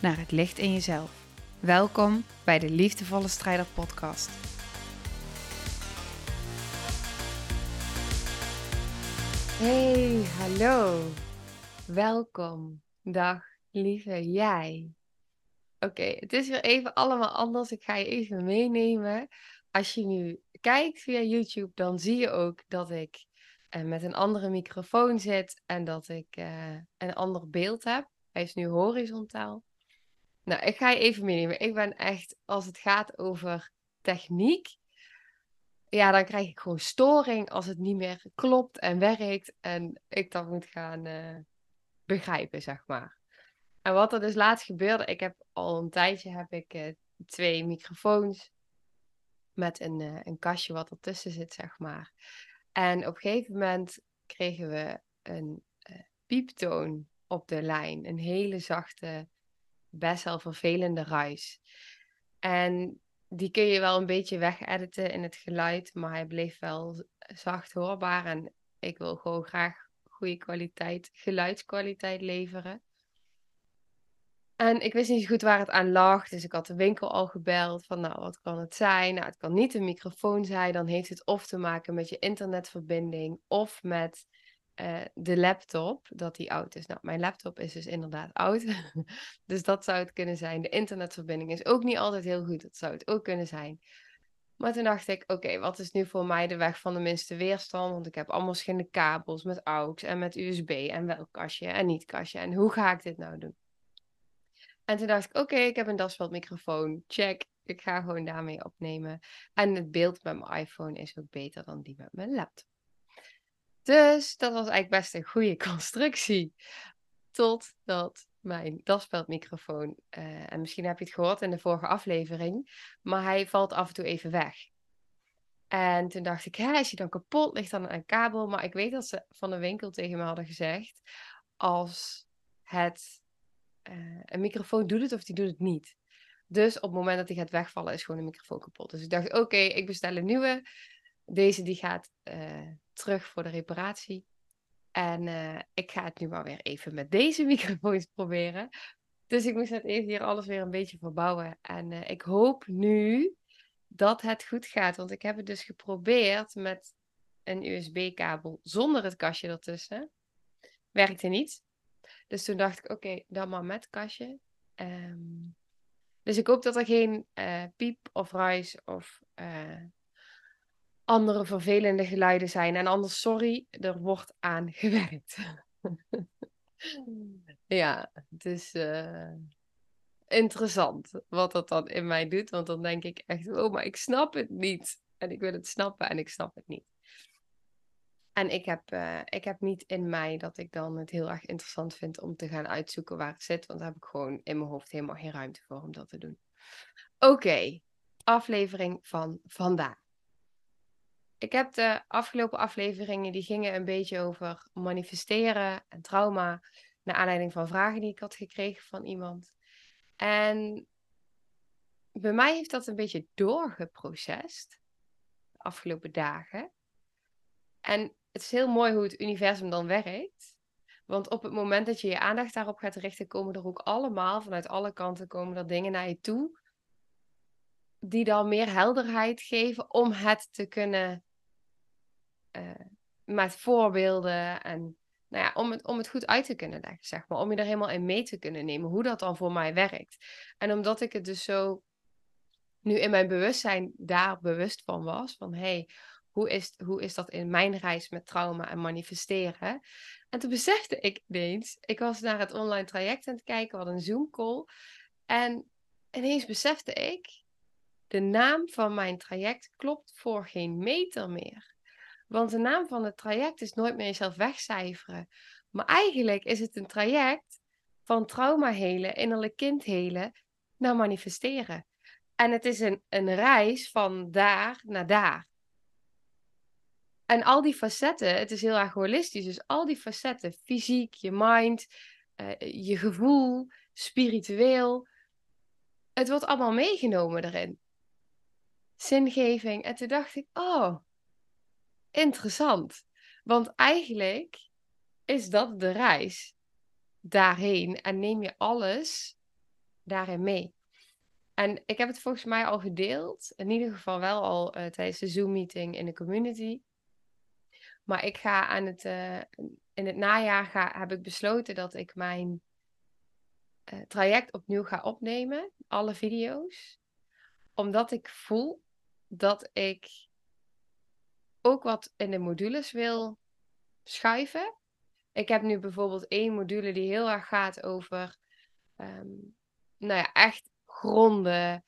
naar het licht in jezelf. Welkom bij de Liefdevolle Strijder Podcast. Hey, hallo. Welkom. Dag, lieve jij. Oké, het is weer even allemaal anders. Ik ga je even meenemen. Als je nu kijkt via YouTube, dan zie je ook dat ik uh, met een andere microfoon zit en dat ik uh, een ander beeld heb. Hij is nu horizontaal. Nou, ik ga je even meenemen. Ik ben echt, als het gaat over techniek, ja, dan krijg ik gewoon storing als het niet meer klopt en werkt en ik dat moet gaan uh, begrijpen, zeg maar. En wat er dus laatst gebeurde, ik heb al een tijdje heb ik uh, twee microfoons met een, uh, een kastje wat ertussen zit, zeg maar. En op een gegeven moment kregen we een pieptoon op de lijn. Een hele zachte, best wel vervelende ruis. En die kun je wel een beetje wegediten in het geluid, maar hij bleef wel zacht hoorbaar. En ik wil gewoon graag goede kwaliteit, geluidskwaliteit leveren. En ik wist niet goed waar het aan lag, dus ik had de winkel al gebeld van nou, wat kan het zijn? Nou, het kan niet een microfoon zijn, dan heeft het of te maken met je internetverbinding of met uh, de laptop, dat die oud is. Nou, mijn laptop is dus inderdaad oud. dus dat zou het kunnen zijn. De internetverbinding is ook niet altijd heel goed. Dat zou het ook kunnen zijn. Maar toen dacht ik, oké, wat is nu voor mij de weg van de minste weerstand? Want ik heb allemaal verschillende kabels met AUX en met USB en welk kastje en niet kastje. En hoe ga ik dit nou doen? En toen dacht ik, oké, ik heb een dasveldmicrofoon. Check. Ik ga gewoon daarmee opnemen. En het beeld met mijn iPhone is ook beter dan die met mijn laptop. Dus dat was eigenlijk best een goede constructie. Totdat mijn daspeldmicrofoon, uh, en misschien heb je het gehoord in de vorige aflevering, maar hij valt af en toe even weg. En toen dacht ik, hè, is hij dan kapot? Ligt dan een kabel? Maar ik weet dat ze van de winkel tegen me hadden gezegd, als het, uh, een microfoon doet het of die doet het niet. Dus op het moment dat hij gaat wegvallen, is gewoon de microfoon kapot. Dus ik dacht, oké, ik bestel een nieuwe. Deze die gaat uh, terug voor de reparatie. En uh, ik ga het nu maar weer even met deze microfoons proberen. Dus ik moest net even hier alles weer een beetje verbouwen. En uh, ik hoop nu dat het goed gaat. Want ik heb het dus geprobeerd met een USB-kabel zonder het kastje ertussen. Werkte niet. Dus toen dacht ik, oké, dan maar met kastje. Um, dus ik hoop dat er geen piep of ruis of andere vervelende geluiden zijn. En anders, sorry, er wordt aan gewerkt. ja, het is uh, interessant wat dat dan in mij doet. Want dan denk ik echt, oh, maar ik snap het niet. En ik wil het snappen en ik snap het niet. En ik heb, uh, ik heb niet in mij dat ik dan het heel erg interessant vind om te gaan uitzoeken waar het zit. Want daar heb ik gewoon in mijn hoofd helemaal geen ruimte voor om dat te doen. Oké, aflevering van vandaag. Ik heb de afgelopen afleveringen, die gingen een beetje over manifesteren en trauma. Naar aanleiding van vragen die ik had gekregen van iemand. En bij mij heeft dat een beetje doorgeprocessed. De afgelopen dagen. En het is heel mooi hoe het universum dan werkt. Want op het moment dat je je aandacht daarop gaat richten, komen er ook allemaal, vanuit alle kanten, komen er dingen naar je toe. Die dan meer helderheid geven om het te kunnen met voorbeelden en nou ja, om, het, om het goed uit te kunnen leggen, zeg maar. Om je er helemaal in mee te kunnen nemen hoe dat dan voor mij werkt. En omdat ik het dus zo nu in mijn bewustzijn daar bewust van was, van hé, hey, hoe, is, hoe is dat in mijn reis met trauma en manifesteren? En toen besefte ik ineens, ik was naar het online traject aan het kijken, we een Zoom call. En ineens besefte ik, de naam van mijn traject klopt voor geen meter meer. Want de naam van het traject is nooit meer jezelf wegcijferen. Maar eigenlijk is het een traject van trauma helen, innerlijk kind helen, naar manifesteren. En het is een, een reis van daar naar daar. En al die facetten, het is heel erg holistisch, dus al die facetten, fysiek, je mind, uh, je gevoel, spiritueel, het wordt allemaal meegenomen erin. Zingeving. En toen dacht ik, oh, interessant. Want eigenlijk is dat de reis daarheen en neem je alles daarin mee. En ik heb het volgens mij al gedeeld, in ieder geval wel al uh, tijdens de Zoom-meeting in de community. Maar ik ga aan het, uh, in het najaar ga, heb ik besloten dat ik mijn uh, traject opnieuw ga opnemen, alle video's. Omdat ik voel dat ik ook wat in de modules wil schuiven. Ik heb nu bijvoorbeeld één module die heel erg gaat over, um, nou ja, echt gronden.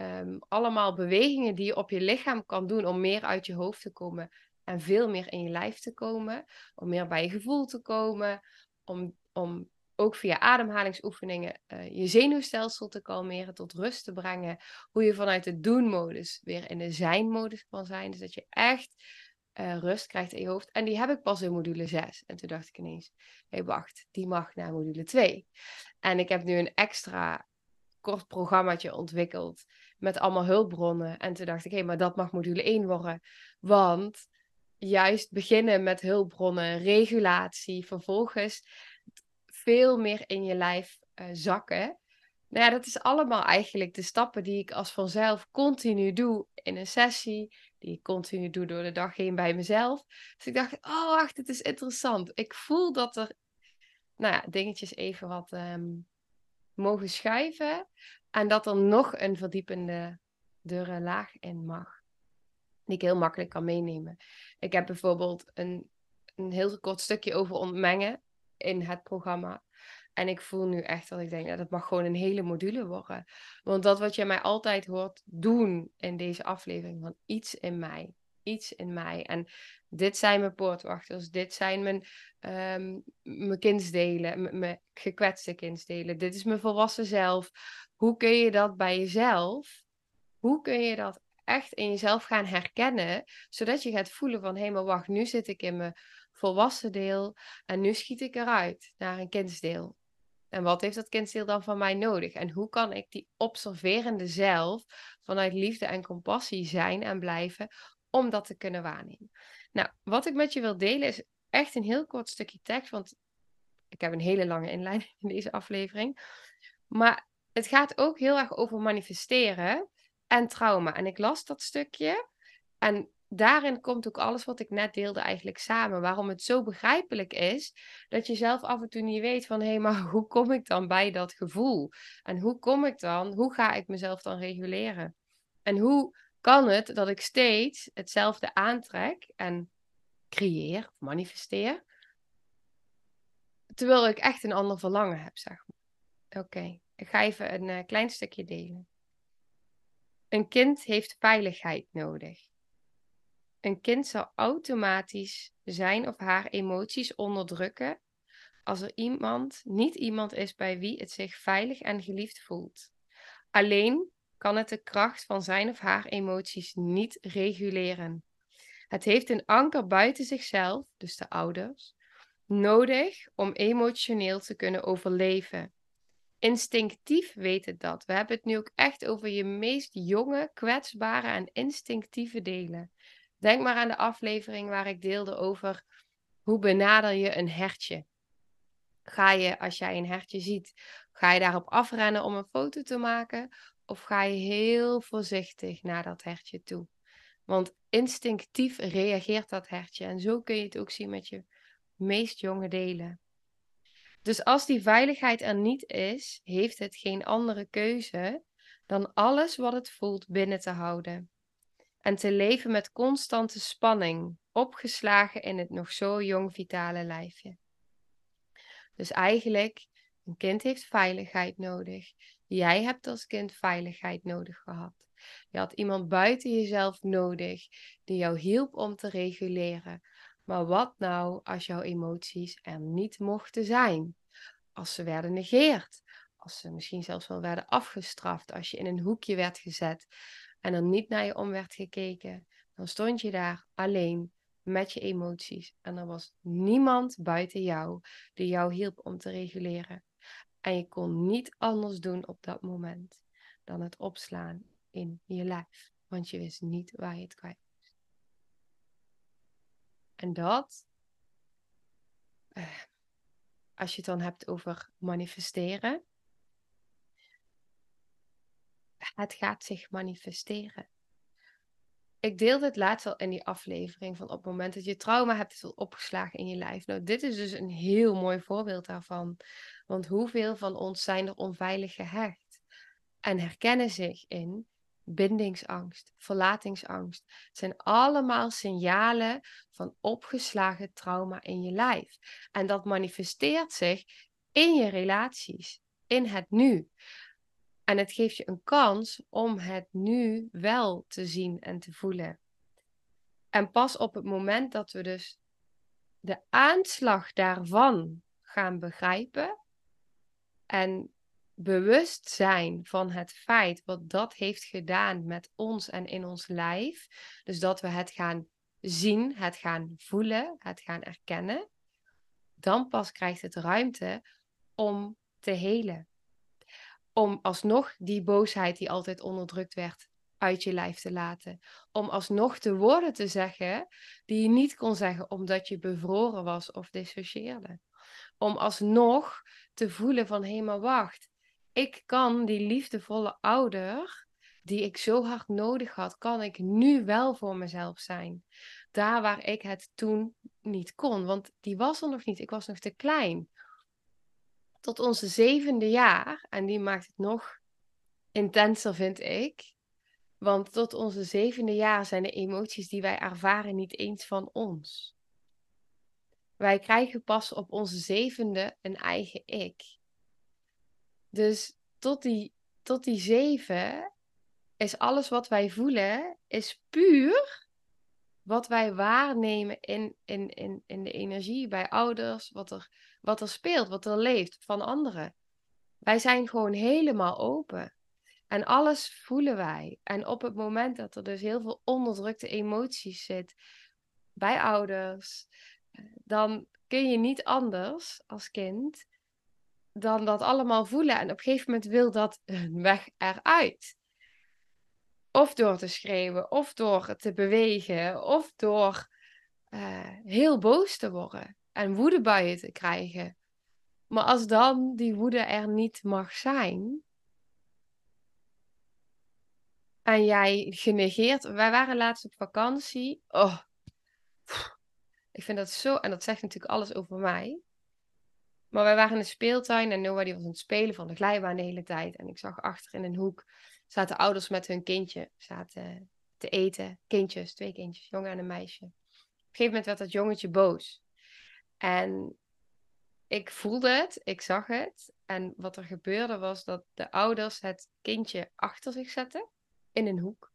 Um, allemaal bewegingen die je op je lichaam kan doen om meer uit je hoofd te komen en veel meer in je lijf te komen, om meer bij je gevoel te komen, om, om ook via ademhalingsoefeningen uh, je zenuwstelsel te kalmeren, tot rust te brengen. Hoe je vanuit de doen-modus weer in de zijn-modus kan zijn. Dus dat je echt uh, rust krijgt in je hoofd. En die heb ik pas in module 6. En toen dacht ik ineens, hé hey, wacht, die mag naar module 2. En ik heb nu een extra kort programmaatje ontwikkeld met allemaal hulpbronnen. En toen dacht ik, hé, hey, maar dat mag module 1 worden. Want juist beginnen met hulpbronnen, regulatie, vervolgens veel meer in je lijf uh, zakken. Nou ja, dat is allemaal eigenlijk de stappen die ik als vanzelf continu doe in een sessie, die ik continu doe door de dag heen bij mezelf. Dus ik dacht, oh wacht, het is interessant. Ik voel dat er, nou ja, dingetjes even wat um, mogen schuiven en dat er nog een verdiepende dure laag in mag, die ik heel makkelijk kan meenemen. Ik heb bijvoorbeeld een, een heel kort stukje over ontmengen in het programma. En ik voel nu echt dat ik denk, dat mag gewoon een hele module worden. Want dat wat je mij altijd hoort doen in deze aflevering, van iets in mij, iets in mij. En dit zijn mijn poortwachters, dit zijn mijn, um, mijn kindsdelen, mijn gekwetste kindsdelen, dit is mijn volwassen zelf. Hoe kun je dat bij jezelf, hoe kun je dat echt in jezelf gaan herkennen, zodat je gaat voelen van, hé, hey, maar wacht, nu zit ik in mijn volwassen deel en nu schiet ik eruit naar een kindsdeel. En wat heeft dat kindsdeel dan van mij nodig? En hoe kan ik die observerende zelf vanuit liefde en compassie zijn en blijven om dat te kunnen waarnemen? Nou, wat ik met je wil delen is echt een heel kort stukje tekst, want ik heb een hele lange inleiding in deze aflevering. Maar het gaat ook heel erg over manifesteren en trauma. En ik las dat stukje en daarin komt ook alles wat ik net deelde eigenlijk samen. Waarom het zo begrijpelijk is dat je zelf af en toe niet weet van hé, hey, maar hoe kom ik dan bij dat gevoel? En hoe kom ik dan, hoe ga ik mezelf dan reguleren? En hoe kan het dat ik steeds hetzelfde aantrek en creëer manifesteer, terwijl ik echt een ander verlangen heb, zeg maar. Oké, ik ga even een uh, klein stukje delen. Een kind heeft veiligheid nodig. Een kind zal automatisch zijn of haar emoties onderdrukken als er iemand, niet iemand is bij wie het zich veilig en geliefd voelt. Alleen kan het de kracht van zijn of haar emoties niet reguleren. Het heeft een anker buiten zichzelf, dus de ouders, nodig om emotioneel te kunnen overleven. Instinctief weet het dat. We hebben het nu ook echt over je meest jonge, kwetsbare en instinctieve delen. Denk maar aan de aflevering waar ik deelde over hoe benader je een hertje. Ga je, als jij een hertje ziet, ga je daarop afrennen om een foto te maken? Of ga je heel voorzichtig naar dat hertje toe? Want instinctief reageert dat hertje. En zo kun je het ook zien met je meest jonge delen. Dus als die veiligheid er niet is, heeft het geen andere keuze dan alles wat het voelt binnen te houden en te leven met constante spanning, opgeslagen in het nog zo jong vitale lijfje. Dus eigenlijk, een kind heeft veiligheid nodig. Jij hebt als kind veiligheid nodig gehad. Je had iemand buiten jezelf nodig die jou hielp om te reguleren. Maar wat nou als jouw emoties er niet mochten zijn? als ze werden negeerd. Als ze misschien zelfs wel werden afgestraft. Als je in een hoekje werd gezet en er niet naar je om werd gekeken. Dan stond je daar alleen met je emoties. En er was niemand buiten jou die jou hielp om te reguleren. En je kon niet anders doen op dat moment dan het opslaan in je lijf. Want je wist niet waar je het kwijt moest. En dat, eh, als je het dan hebt over manifesteren, het gaat zich manifesteren. Ik deelde het laatst al in die aflevering van op het moment dat je trauma hebt, is opgeslagen in je lijf. Nou, dit is dus een heel mooi voorbeeld daarvan. Want hoeveel van ons zijn er onveilig gehecht en herkennen zich in bindingsangst, verlatingsangst. Het zijn allemaal signalen van opgeslagen trauma in je lijf. En dat manifesteert zich in je relaties, in het nu. En het geeft je een kans om het nu wel te zien en te voelen. En pas op het moment dat we dus de aanslag daarvan gaan begrijpen en bewust zijn van het feit wat dat heeft gedaan met ons en in ons lijf, dus dat we het gaan zien, het gaan voelen, het gaan erkennen, dan pas krijgt het ruimte om te helen om alsnog die boosheid die altijd onderdrukt werd uit je lijf te laten. Om alsnog de woorden te zeggen die je niet kon zeggen omdat je bevroren was of dissocieerde. Om alsnog te voelen van hé maar wacht, ik kan die liefdevolle ouder die ik zo hard nodig had, kan ik nu wel voor mezelf zijn. Daar waar ik het toen niet kon, want die was er nog niet. Ik was nog te klein tot onze zevende jaar. En die maakt het nog intenser, vind ik. Want tot onze zevende jaar zijn de emoties die wij ervaren niet eens van ons. Wij krijgen pas op onze zevende een eigen ik. Dus tot die, tot die zeven is alles wat wij voelen, is puur wat wij waarnemen in, in, in, in de energie bij ouders, wat er, wat er speelt, wat er leeft van anderen. Wij zijn gewoon helemaal open. En alles voelen wij. En op het moment dat er dus heel veel onderdrukte emoties zit bij ouders, dan kun je niet anders als kind dan dat allemaal voelen. En op een gegeven moment wil dat een weg eruit. Of door te schreeuwen, of door te bewegen, of door uh, heel boos te worden en woedebuien te krijgen. Maar als dan die woede er niet mag zijn, en jij genegeerd. Wij waren laatst op vakantie. Oh, ik vind dat zo. En dat zegt natuurlijk alles over mij. Maar wij waren in de speeltuin en Noah die was aan het spelen van de glijbaan de hele tijd. En ik zag achter in een hoek zaten ouders met hun kindje zaten te eten. Kindjes, twee kindjes, jongen en een meisje. Op een gegeven moment werd dat jongetje boos. En ik voelde het, ik zag het. En wat er gebeurde was dat de ouders het kindje achter zich zetten in een hoek.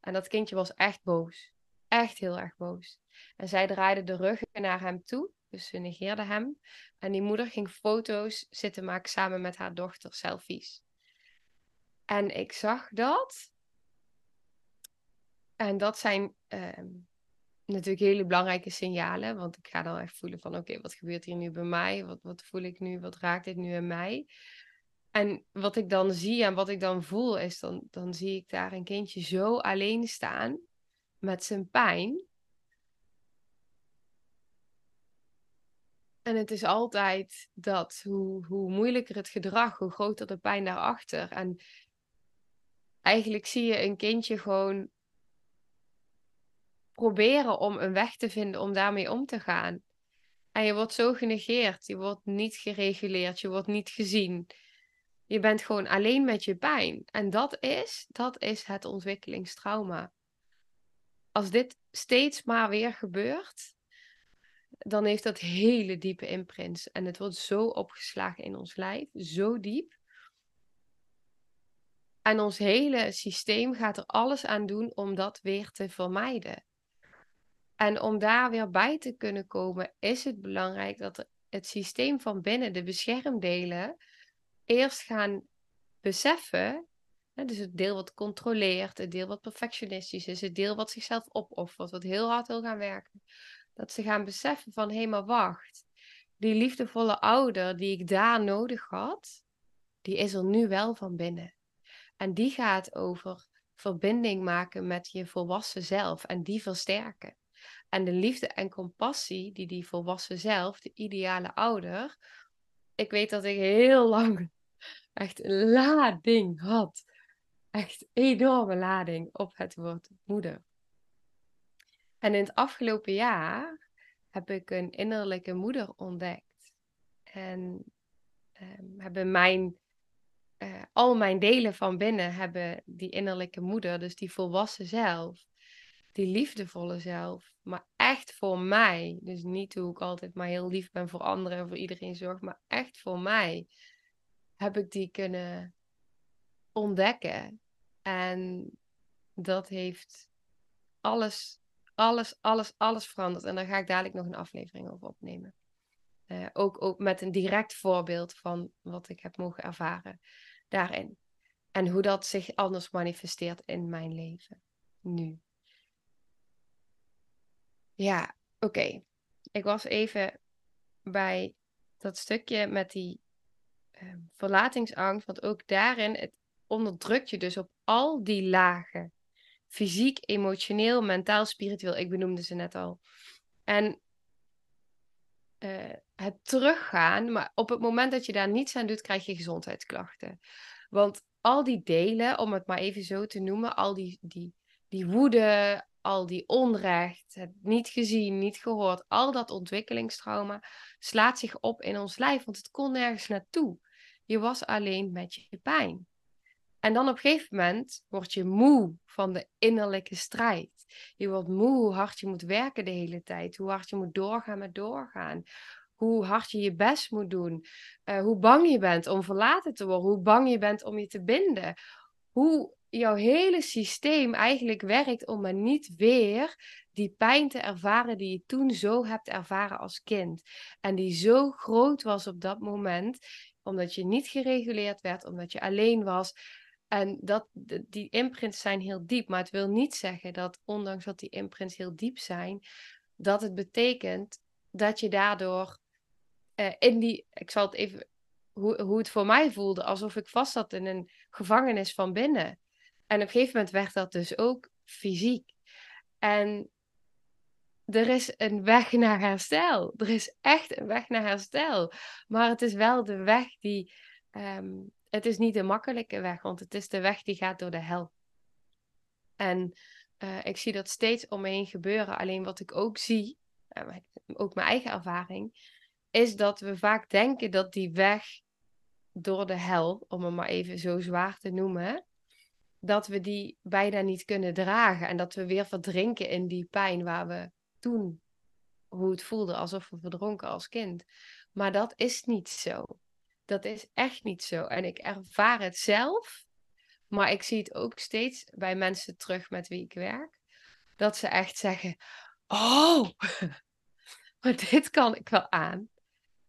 En dat kindje was echt boos. Echt heel erg boos. En zij draaide de rug naar hem toe. Dus ze negeerde hem. En die moeder ging foto's zitten maken samen met haar dochter, selfies. En ik zag dat. En dat zijn ehm, natuurlijk hele belangrijke signalen. Want ik ga dan echt voelen van oké, wat gebeurt hier nu bij mij? Wat, wat voel ik nu? Wat raakt dit nu in mij? En wat ik dan zie en wat ik dan voel, is dan, dan zie ik daar een kindje zo alleen staan met zijn pijn. En het is altijd dat, hoe, hoe moeilijker het gedrag, hoe groter de pijn daarachter. En eigenlijk zie je een kindje gewoon proberen om een weg te vinden om daarmee om te gaan. En je wordt zo genegeerd, je wordt niet gereguleerd, je wordt niet gezien. Je bent gewoon alleen met je pijn. En dat is, dat is het ontwikkelingstrauma. Als dit steeds maar weer gebeurt, dan heeft dat hele diepe imprints. En het wordt zo opgeslagen in ons lijf, zo diep. En ons hele systeem gaat er alles aan doen om dat weer te vermijden. En om daar weer bij te kunnen komen, is het belangrijk dat het systeem van binnen, de beschermdelen, eerst gaan beseffen. Hè, dus het deel wat controleert, het deel wat perfectionistisch is, het deel wat zichzelf opoffert, wat heel hard wil gaan werken. Dat ze gaan beseffen van hé, maar wacht. Die liefdevolle ouder die ik daar nodig had, die is er nu wel van binnen. En die gaat over verbinding maken met je volwassen zelf en die versterken. En de liefde en compassie die die volwassen zelf, de ideale ouder. Ik weet dat ik heel lang echt een lading had. Echt enorme lading op het woord moeder. En in het afgelopen jaar heb ik een innerlijke moeder ontdekt. En um, hebben mijn, uh, al mijn delen van binnen hebben die innerlijke moeder, dus die volwassen zelf, die liefdevolle zelf, maar echt voor mij. Dus niet hoe ik altijd maar heel lief ben voor anderen en voor iedereen zorg, maar echt voor mij heb ik die kunnen ontdekken. En dat heeft alles, alles, alles, alles veranderd. En daar ga ik dadelijk nog een aflevering over opnemen. Uh, ook, ook met een direct voorbeeld van wat ik heb mogen ervaren daarin. En hoe dat zich anders manifesteert in mijn leven. Nu. Ja, oké. Ik was even bij dat stukje met die uh, verlatingsangst. Want ook daarin, het onderdrukt je dus op al die lagen. Fysiek, emotioneel, mentaal, spiritueel. Ik benoemde ze net al. En uh, het teruggaan, maar op het moment dat je daar niets aan doet, krijg je gezondheidsklachten. Want al die delen, om het maar even zo te noemen, al die, die, die woede, al die onrecht, het niet gezien, niet gehoord, al dat ontwikkelingstrauma slaat zich op in ons lijf, want het kon nergens naartoe. Je was alleen met je pijn. En dan op een gegeven moment word je moe van de innerlijke strijd. Je wordt moe hoe hard je moet werken de hele tijd, hoe hard je moet doorgaan met doorgaan, hoe hard je je best moet doen, uh, hoe bang je bent om verlaten te worden, hoe bang je bent om je te binden, hoe jouw hele systeem eigenlijk werkt om maar niet weer die pijn te ervaren die je toen zo hebt ervaren als kind. En die zo groot was op dat moment, omdat je niet gereguleerd werd, omdat je alleen was. En dat, die imprints zijn heel diep, maar het wil niet zeggen dat, ondanks dat die imprints heel diep zijn, dat het betekent dat je daardoor uh, in die, ik zal het even, hoe, hoe het voor mij voelde, alsof ik vast zat in een gevangenis van binnen. En op een gegeven moment werd dat dus ook fysiek. En er is een weg naar herstel. Er is echt een weg naar herstel. Maar het is wel de weg die. Um, het is niet de makkelijke weg, want het is de weg die gaat door de hel. En uh, ik zie dat steeds om me heen gebeuren. Alleen wat ik ook zie, uh, ook mijn eigen ervaring, is dat we vaak denken dat die weg door de hel, om hem maar even zo zwaar te noemen, dat we die bijna niet kunnen dragen en dat we weer verdrinken in die pijn waar we toen hoe het voelde alsof we verdronken als kind. Maar dat is niet zo. Dat is echt niet zo. En ik ervaar het zelf, maar ik zie het ook steeds bij mensen terug met wie ik werk, dat ze echt zeggen: Oh, maar dit kan ik wel aan.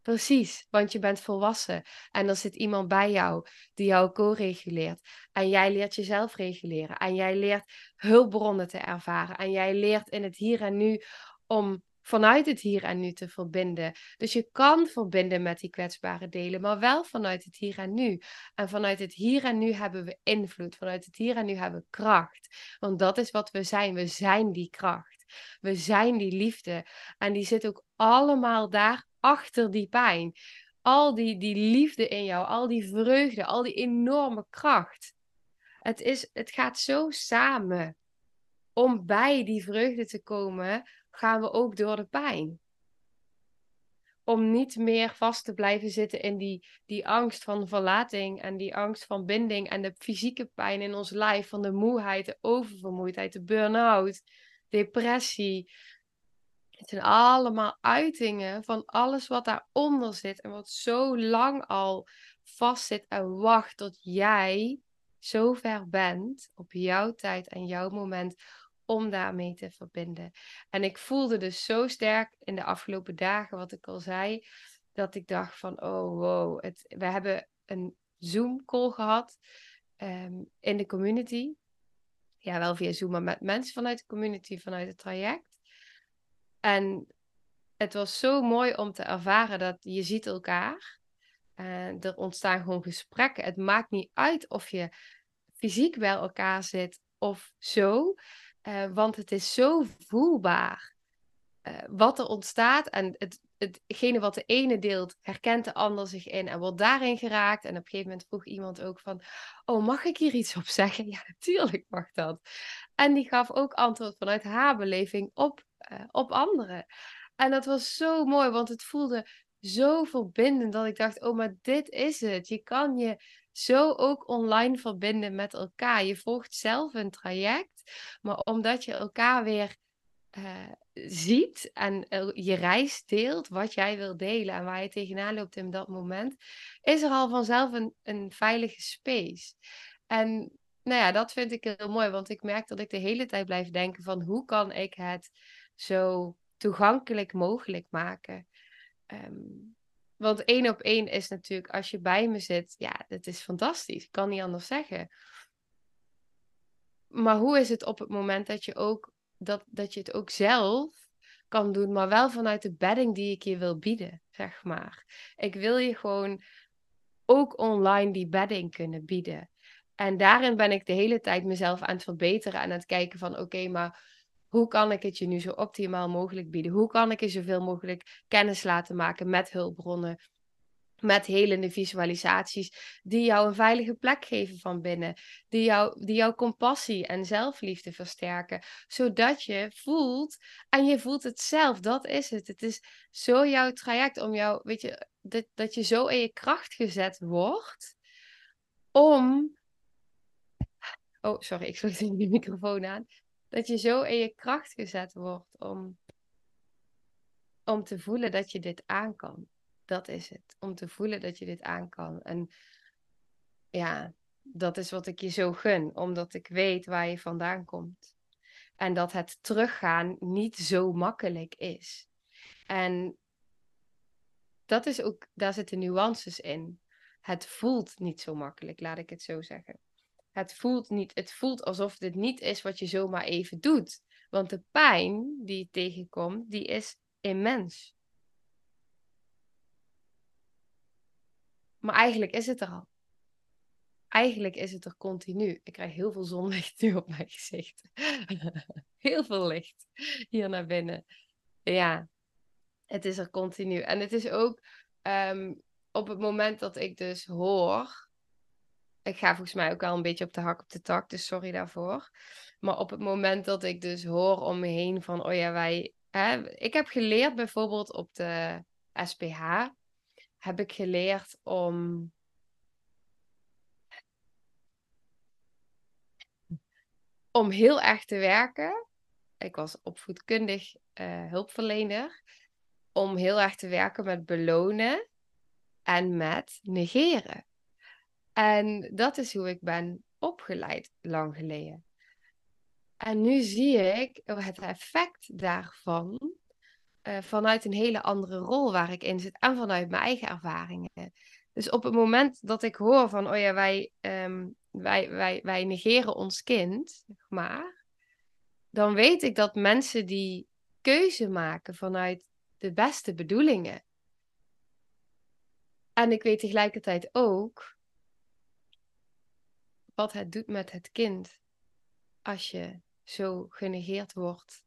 Precies, want je bent volwassen en er zit iemand bij jou die jou co-reguleert. En jij leert jezelf reguleren. En jij leert hulpbronnen te ervaren. En jij leert in het hier en nu om vanuit het hier en nu te verbinden. Dus je kan verbinden met die kwetsbare delen, maar wel vanuit het hier en nu. En vanuit het hier en nu hebben we invloed. Vanuit het hier en nu hebben we kracht. Want dat is wat we zijn. We zijn die kracht. We zijn die liefde. En die zit ook allemaal daar achter die pijn. Al die, die liefde in jou, al die vreugde, al die enorme kracht. Het, is, het gaat zo samen. Om bij die vreugde te komen, gaan we ook door de pijn. Om niet meer vast te blijven zitten in die, die angst van verlating en die angst van binding en de fysieke pijn in ons lijf, van de moeheid, de oververmoeidheid, de burn-out, depressie, het zijn allemaal uitingen van alles wat daaronder zit en wat zo lang al vastzit en wacht tot jij zo ver bent op jouw tijd en jouw moment om daarmee te verbinden. En ik voelde dus zo sterk in de afgelopen dagen, wat ik al zei, dat ik dacht van, oh wow, het, we hebben een Zoom-call gehad ehm, in de community. Ja, wel via Zoom, maar met mensen vanuit de community, vanuit het traject. En het was zo mooi om te ervaren dat je ziet elkaar. En er ontstaan gewoon gesprekken. Het maakt niet uit of je fysiek bij elkaar zit of zo. Uh, want het is zo voelbaar uh, wat er ontstaat. En het, hetgene wat de ene deelt, herkent de ander zich in en wordt daarin geraakt. En op een gegeven moment vroeg iemand ook van, oh, mag ik hier iets op zeggen? Ja, natuurlijk mag dat. En die gaf ook antwoord vanuit haar beleving op, uh, op anderen. En dat was zo mooi, want het voelde zo verbindend dat ik dacht, oh, maar dit is het. Je kan je zo ook online verbinden met elkaar. Je volgt zelf een traject, maar omdat je elkaar weer uh, ziet en je reis deelt, wat jij wil delen en waar je tegenaan loopt in dat moment, is er al vanzelf een, een veilige space. En nou ja, dat vind ik heel mooi, want ik merk dat ik de hele tijd blijf denken van hoe kan ik het zo toegankelijk mogelijk maken. Um, want één op één is natuurlijk, als je bij me zit, ja, dat is fantastisch. Ik kan niet anders zeggen. Maar hoe is het op het moment dat je ook dat, dat je het ook zelf kan doen, maar wel vanuit de bedding die ik je wil bieden, zeg maar. Ik wil je gewoon ook online die bedding kunnen bieden. En daarin ben ik de hele tijd mezelf aan het verbeteren en aan het kijken van oké, maar hoe kan ik het je nu zo optimaal mogelijk bieden? Hoe kan ik je zoveel mogelijk kennis laten maken met hulpbronnen? Met helende visualisaties die jou een veilige plek geven van binnen. Die, jou, die jouw compassie en zelfliefde versterken. Zodat je voelt, en je voelt het zelf, dat is het. Het is zo jouw traject om jou, weet je, dat, dat je zo in je kracht gezet wordt. Om. Oh, sorry, ik sloeg de microfoon aan. Dat je zo in je kracht gezet wordt om, om te voelen dat je dit aan kan. Dat is het. Om te voelen dat je dit aan kan. En ja, dat is wat ik je zo gun, omdat ik weet waar je vandaan komt. En dat het teruggaan niet zo makkelijk is. En dat is ook, daar zitten nuances in. Het voelt niet zo makkelijk, laat ik het zo zeggen. Het voelt, niet, het voelt alsof dit niet is wat je zomaar even doet. Want de pijn die je tegenkomt, die is immens. Maar eigenlijk is het er al. Eigenlijk is het er continu. Ik krijg heel veel zonlicht nu op mijn gezicht. heel veel licht hier naar binnen. Ja, het is er continu. En het is ook ehm, op het moment dat ik dus hoor. Ik ga volgens mij ook al een beetje op de hak op de tak, dus sorry daarvoor. Maar op het moment dat ik dus hoor om me heen van, oh ja, wij. Hè, ik heb geleerd bijvoorbeeld op de SPH heb ik geleerd om om heel erg te werken. Ik was opvoedkundig uh, hulpverlener. Om heel erg te werken met belonen en met negeren. En dat is hoe ik ben opgeleid lang geleden. En nu zie ik het effect daarvan uh, vanuit een hele andere rol waar ik in zit en vanuit mijn eigen ervaringen. Dus op het moment dat ik hoor van, oh ja, wij, um, wij, wij, wij negeren ons kind, zeg maar, dan weet ik dat mensen die keuze maken vanuit de beste bedoelingen. En ik weet tegelijkertijd ook wat het doet met het kind als je zo genegeerd wordt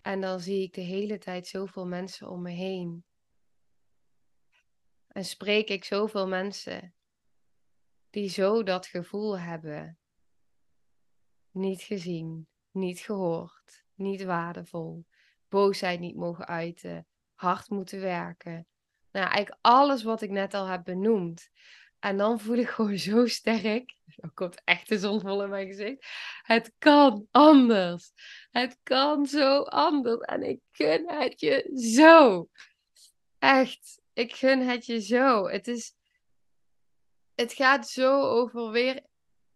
en dan zie ik de hele tijd zoveel mensen om me heen. En spreek ik zoveel mensen die zo dat gevoel hebben. Niet gezien, niet gehoord, niet waardevol, boosheid niet mogen uiten, hard moeten werken. Nou, eigenlijk alles wat ik net al heb benoemd. En dan voel ik gewoon zo sterk. Dan komt echt de zon vol in mijn gezicht. Het kan anders. Het kan zo anders. En ik gun het je zo. Echt. Ik gun het je zo. Het is. Het gaat zo over weer,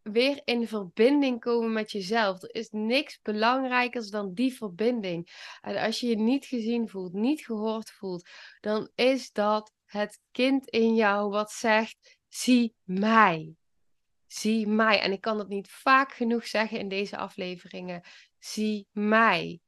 weer in verbinding komen met jezelf. Er is niks belangrijkers dan die verbinding. En als je je niet gezien voelt, niet gehoord voelt, dan is dat het kind in jou wat zegt: zie mij. Zie mij. En ik kan het niet vaak genoeg zeggen in deze afleveringen. Zie mij.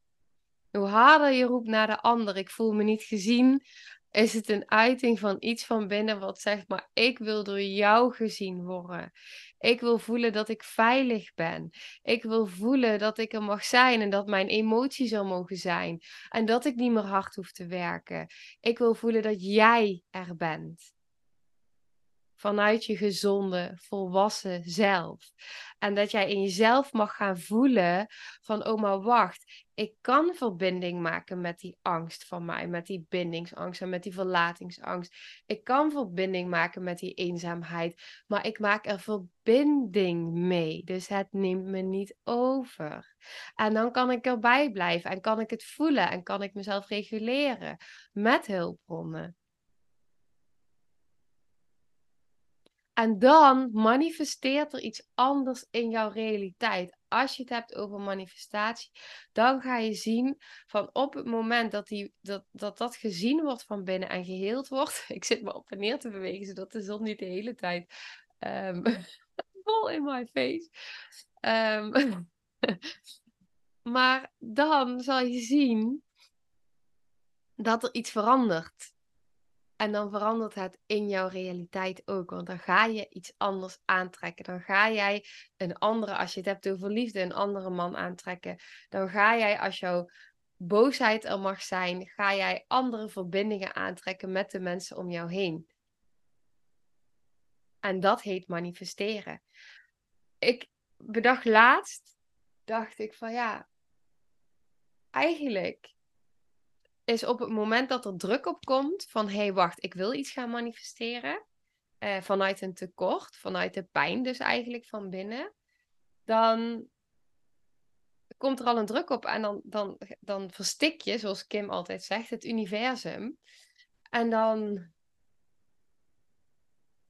Hoe harder je roept naar de ander, ik voel me niet gezien, is het een uiting van iets van binnen wat zegt, maar ik wil door jou gezien worden. Ik wil voelen dat ik veilig ben. Ik wil voelen dat ik er mag zijn en dat mijn emoties er mogen zijn. En dat ik niet meer hard hoef te werken. Ik wil voelen dat jij er bent vanuit je gezonde, volwassen zelf. En dat jij in jezelf mag gaan voelen van, oh maar wacht, ik kan verbinding maken met die angst van mij, met die bindingsangst en met die verlatingsangst. Ik kan verbinding maken met die eenzaamheid, maar ik maak er verbinding mee. Dus het neemt me niet over. En dan kan ik erbij blijven en kan ik het voelen en kan ik mezelf reguleren met hulpbronnen. En dan manifesteert er iets anders in jouw realiteit. Als je het hebt over manifestatie, dan ga je zien van op het moment dat die, dat, dat, dat gezien wordt van binnen en geheeld wordt. Ik zit me op en neer te bewegen, zodat de zon niet de hele tijd um, vol in my face. Um, maar dan zal je zien dat er iets verandert. En dan verandert het in jouw realiteit ook. Want dan ga je iets anders aantrekken. Dan ga jij een andere, als je het hebt over liefde, een andere man aantrekken. Dan ga jij, als jouw boosheid er mag zijn, ga jij andere verbindingen aantrekken met de mensen om jou heen. En dat heet manifesteren. Ik bedacht laatst, dacht ik van ja, eigenlijk is op het moment dat er druk op komt van hé hey, wacht, ik wil iets gaan manifesteren. Uh, vanuit een tekort, vanuit de pijn dus eigenlijk van binnen. Dan komt er al een druk op en dan, dan, dan verstik je, zoals Kim altijd zegt, het universum. En dan,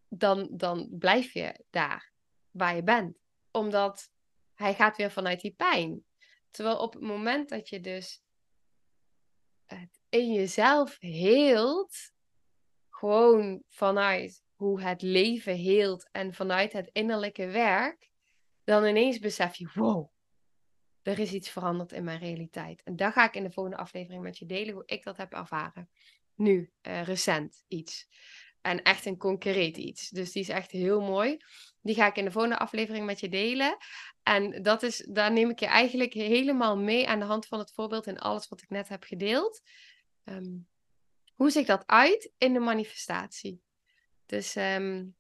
dan, dan blijf je daar waar je bent. Omdat hij gaat weer vanuit die pijn. Terwijl op het moment dat je dus in jezelf heelt, gewoon vanuit hoe het leven heelt en vanuit het innerlijke werk, dan ineens besef je, wow, er is iets veranderd in mijn realiteit. En daar ga ik in de volgende aflevering met je delen hoe ik dat heb ervaren. Nu, uh, recent iets. En echt een concreet iets. Dus die is echt heel mooi. Die ga ik in de volgende aflevering met je delen. En dat is, daar neem ik je eigenlijk helemaal mee aan de hand van het voorbeeld en alles wat ik net heb gedeeld. Ehm, hoe ziet dat uit in de manifestatie? Dus um,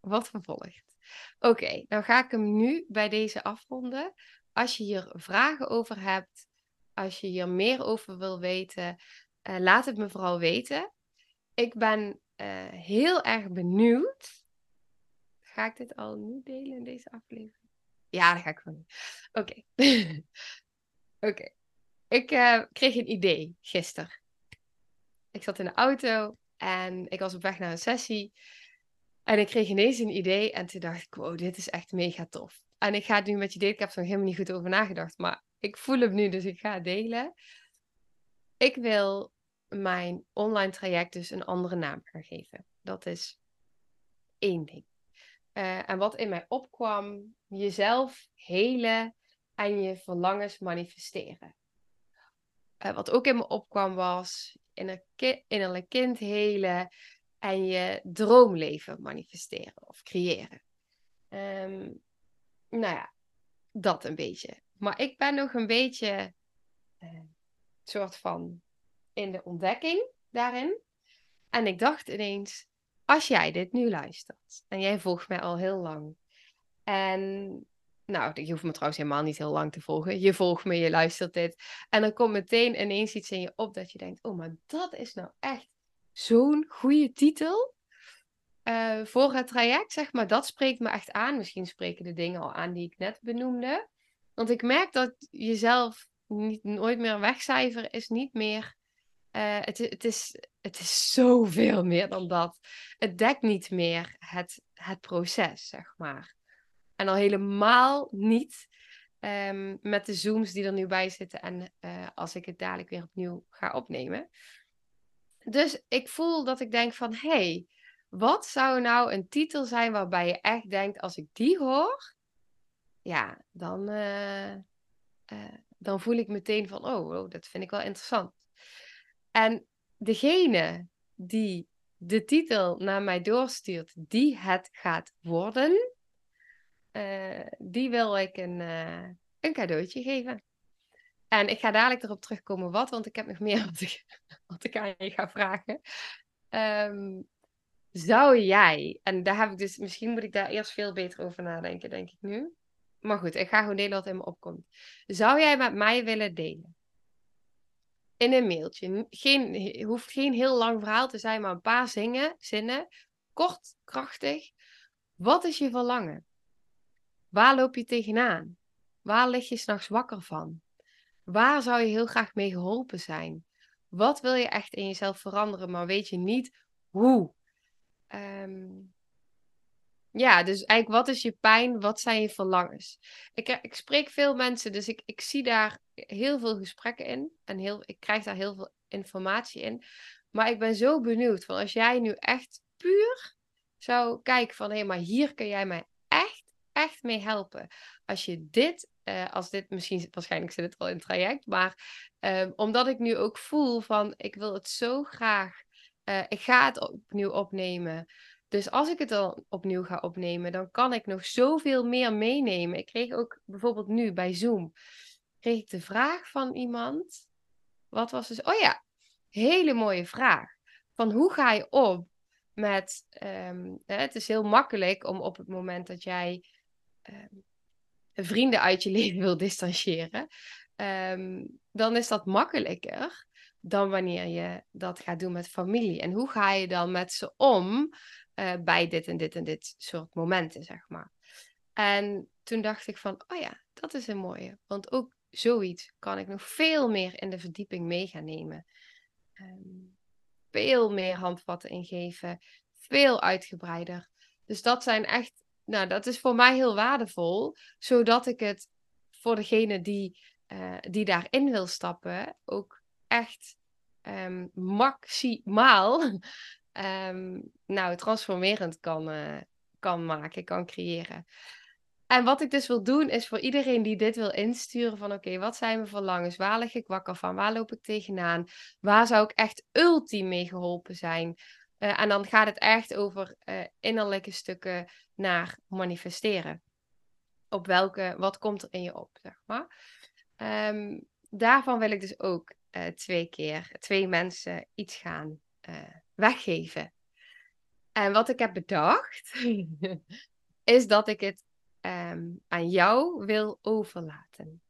wat vervolgt. Oké, dan ga ik hem nu bij deze afronden. Als je hier vragen over hebt, als je hier meer over wil weten, uh, laat het me vooral weten. Ik ben uh, heel erg benieuwd. Ga ik dit al nu delen in deze aflevering? Ja, dat ga ik gewoon Oké. Oké. Ik uh, kreeg een idee gisteren. Ik zat in de auto en ik was op weg naar een sessie. En ik kreeg ineens een idee en toen dacht ik, wow, dit is echt mega tof. En ik ga het nu met je delen. Ik heb er nog helemaal niet goed over nagedacht, maar ik voel hem nu, dus ik ga het delen. Ik wil mijn online traject dus een andere naam gaan geven. Dat is één ding. Uh, en wat in mij opkwam, jezelf helen en je verlangens manifesteren. Uh, wat ook in me opkwam was innerlijk kind helen en je droomleven manifesteren of creëren. Um, nou ja, dat een beetje. Maar ik ben nog een beetje uh, soort van in de ontdekking daarin. En ik dacht ineens, als jij dit nu luistert en jij volgt mij al heel lang en nou, je hoeft me trouwens helemaal niet heel lang te volgen. Je volgt me, je luistert dit. En dan komt meteen ineens iets in je op dat je denkt: oh, maar dat is nou echt zo'n goede titel. Uh, voor het traject, zeg maar, dat spreekt me echt aan. Misschien spreken de dingen al aan die ik net benoemde. Want ik merk dat jezelf niet, nooit meer wegcijferen is niet meer. Uh, het, het, is, het is zoveel meer dan dat. Het dekt niet meer het, het proces, zeg maar. En al helemaal niet um, met de zooms die er nu bij zitten en uh, als ik het dadelijk weer opnieuw ga opnemen. Dus ik voel dat ik denk van, hé, hey, wat zou nou een titel zijn waarbij je echt denkt, als ik die hoor, ja, dan, eh, eh, dan voel ik meteen van, oh, oh, dat vind ik wel interessant. En degene die de titel naar mij doorstuurt, die het gaat worden, uh, die wil ik een, een cadeautje geven. En ik ga dadelijk erop terugkomen wat, want ik heb nog meer wat ik, aan je ga vragen. Um, zou jij, en daar heb ik dus, misschien moet ik daar eerst veel beter over nadenken, denk ik nu. Maar goed, ik ga gewoon delen wat in me opkomt. Zou jij met mij willen delen? In een mailtje. Geen, hoeft geen heel lang verhaal te zijn, maar een paar zingen, zinnen. Kort, krachtig. Wat is je verlangen? Waar loop je tegenaan? Waar lig je s'nachts wakker van? Waar zou je heel graag mee geholpen zijn? Wat wil je echt in jezelf veranderen, maar weet je niet hoe? Um, ja, dus eigenlijk wat is je pijn? Wat zijn je verlangens? Ik, eh, ik spreek veel mensen, dus ik, ik zie daar heel veel gesprekken in. En heel, ik krijg daar heel veel informatie in. Maar ik ben zo benieuwd van als jij nu echt puur zou kijken van... Hé, maar hier kun jij mij echt, mee helpen. Als je dit, uh, als dit misschien... Waarschijnlijk zit het al in het traject. Maar um, omdat ik nu ook voel van ik wil het zo graag... Uh, ik ga het opnieuw opnemen. Dus als ik het dan opnieuw ga opnemen, dan kan ik nog zoveel meer meenemen. Ik kreeg ook bijvoorbeeld nu bij Zoom, kreeg ik de vraag van iemand. Wat was dus? Oh ja, hele mooie vraag. Van hoe ga je om met. Hè, het is heel makkelijk om op het moment dat jij um, vrienden uit je leven wil distancieren. Um, dan is dat makkelijker dan wanneer je dat gaat doen met familie. En hoe ga je dan met ze om uh, bij dit en dit en dit soort momenten, zeg maar. En toen dacht ik van, oh ja, dat is een mooie. Want ook zoiets kan ik nog veel meer in de verdieping mee gaan nemen. Um, veel meer handvatten ingeven, veel uitgebreider. Dus dat zijn echt, nou, dat is voor mij heel waardevol, zodat ik het voor degene die, uh, die daarin wil stappen ook echt um, maximaal um, nou, transformerend kan, uh, kan maken, kan creëren. En wat ik dus wil doen, is voor iedereen die dit wil insturen: van oké, wat zijn mijn verlangens? Waar lig ik wakker van? Waar loop ik tegenaan? Waar zou ik echt ultiem mee geholpen zijn? Uh, en dan gaat het echt over uh, innerlijke stukken naar manifesteren. Op welke, wat komt er in je op, zeg maar. Um, daarvan wil ik dus ook uh, twee keer, twee mensen iets gaan weggeven. En wat ik heb bedacht, is dat ik het um, aan jou wil overlaten.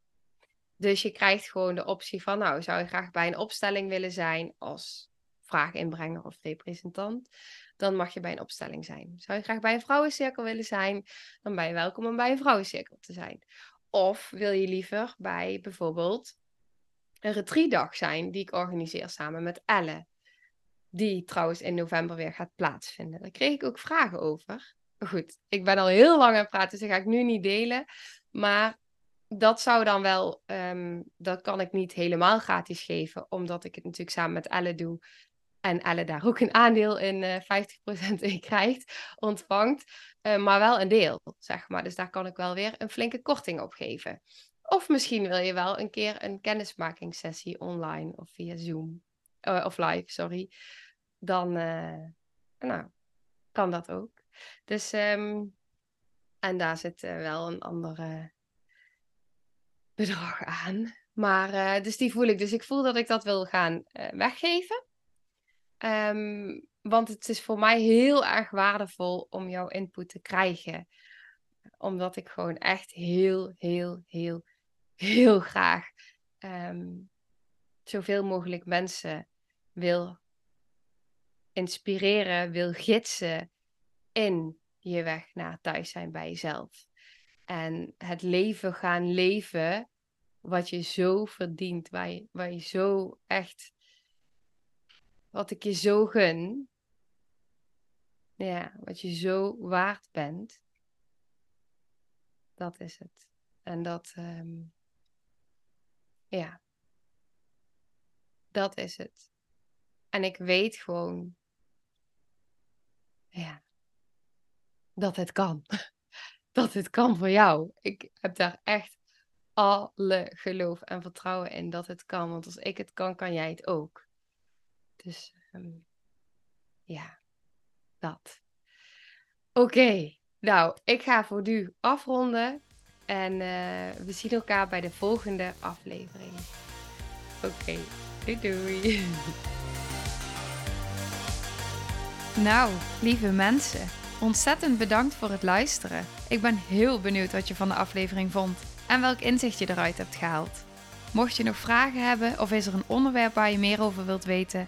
Dus je krijgt gewoon de optie van, nou, zou je graag bij een opstelling willen zijn als vraaginbrenger of representant? Dan mag je bij een opstelling zijn. Zou je graag bij een vrouwencirkel willen zijn? Dan ben je welkom om bij een vrouwencirkel te zijn. Of wil je liever bij bijvoorbeeld een retreatdag zijn die ik organiseer samen met Elle? Die trouwens in november weer gaat plaatsvinden. Daar kreeg ik ook vragen over. Goed, ik ben al heel lang aan het praten, dus dat ga ik nu niet delen. Maar dat zou dan wel, um, dat kan ik niet helemaal gratis geven, omdat ik het natuurlijk samen met Elle doe. En Elle daar ook een aandeel in uh, eh, 50% in krijgt, ontvangt. Uh, maar wel een deel, zeg maar. Dus daar kan ik wel weer een flinke korting op geven. Of misschien wil je wel een keer een kennismakingssessie online of via Zoom. Uh, of live, sorry dan nou, kan dat ook. Dus, um, en daar zit wel een andere bedrag aan. Maar, dus die voel ik. Dus ik voel dat ik dat wil gaan weggeven. Um, want het is voor mij heel erg waardevol om jouw input te krijgen. Omdat ik gewoon echt heel, heel, heel, heel graag um, zoveel mogelijk mensen wil inspireren, wil gidsen in je weg naar thuis zijn bij jezelf. En het leven gaan leven wat je zo verdient, waar je, waar je zo echt, wat ik je zo gun, ja, wat je zo waard bent, dat is het. En dat, um, ja, dat is het. En ik weet gewoon ja, dat het kan. Dat het kan voor jou. Ik heb daar echt alle geloof en vertrouwen in dat het kan. Want als ik het kan, kan jij het ook. Dus ehm, ja, dat. Oké, nou, ik ga voor nu afronden. En uh, we zien elkaar bij de volgende aflevering. Oké, doei doei. Nou, lieve mensen, ontzettend bedankt voor het luisteren. Ik ben heel benieuwd wat je van de aflevering vond en welk inzicht je eruit hebt gehaald. Mocht je nog vragen hebben of is er een onderwerp waar je meer over wilt weten,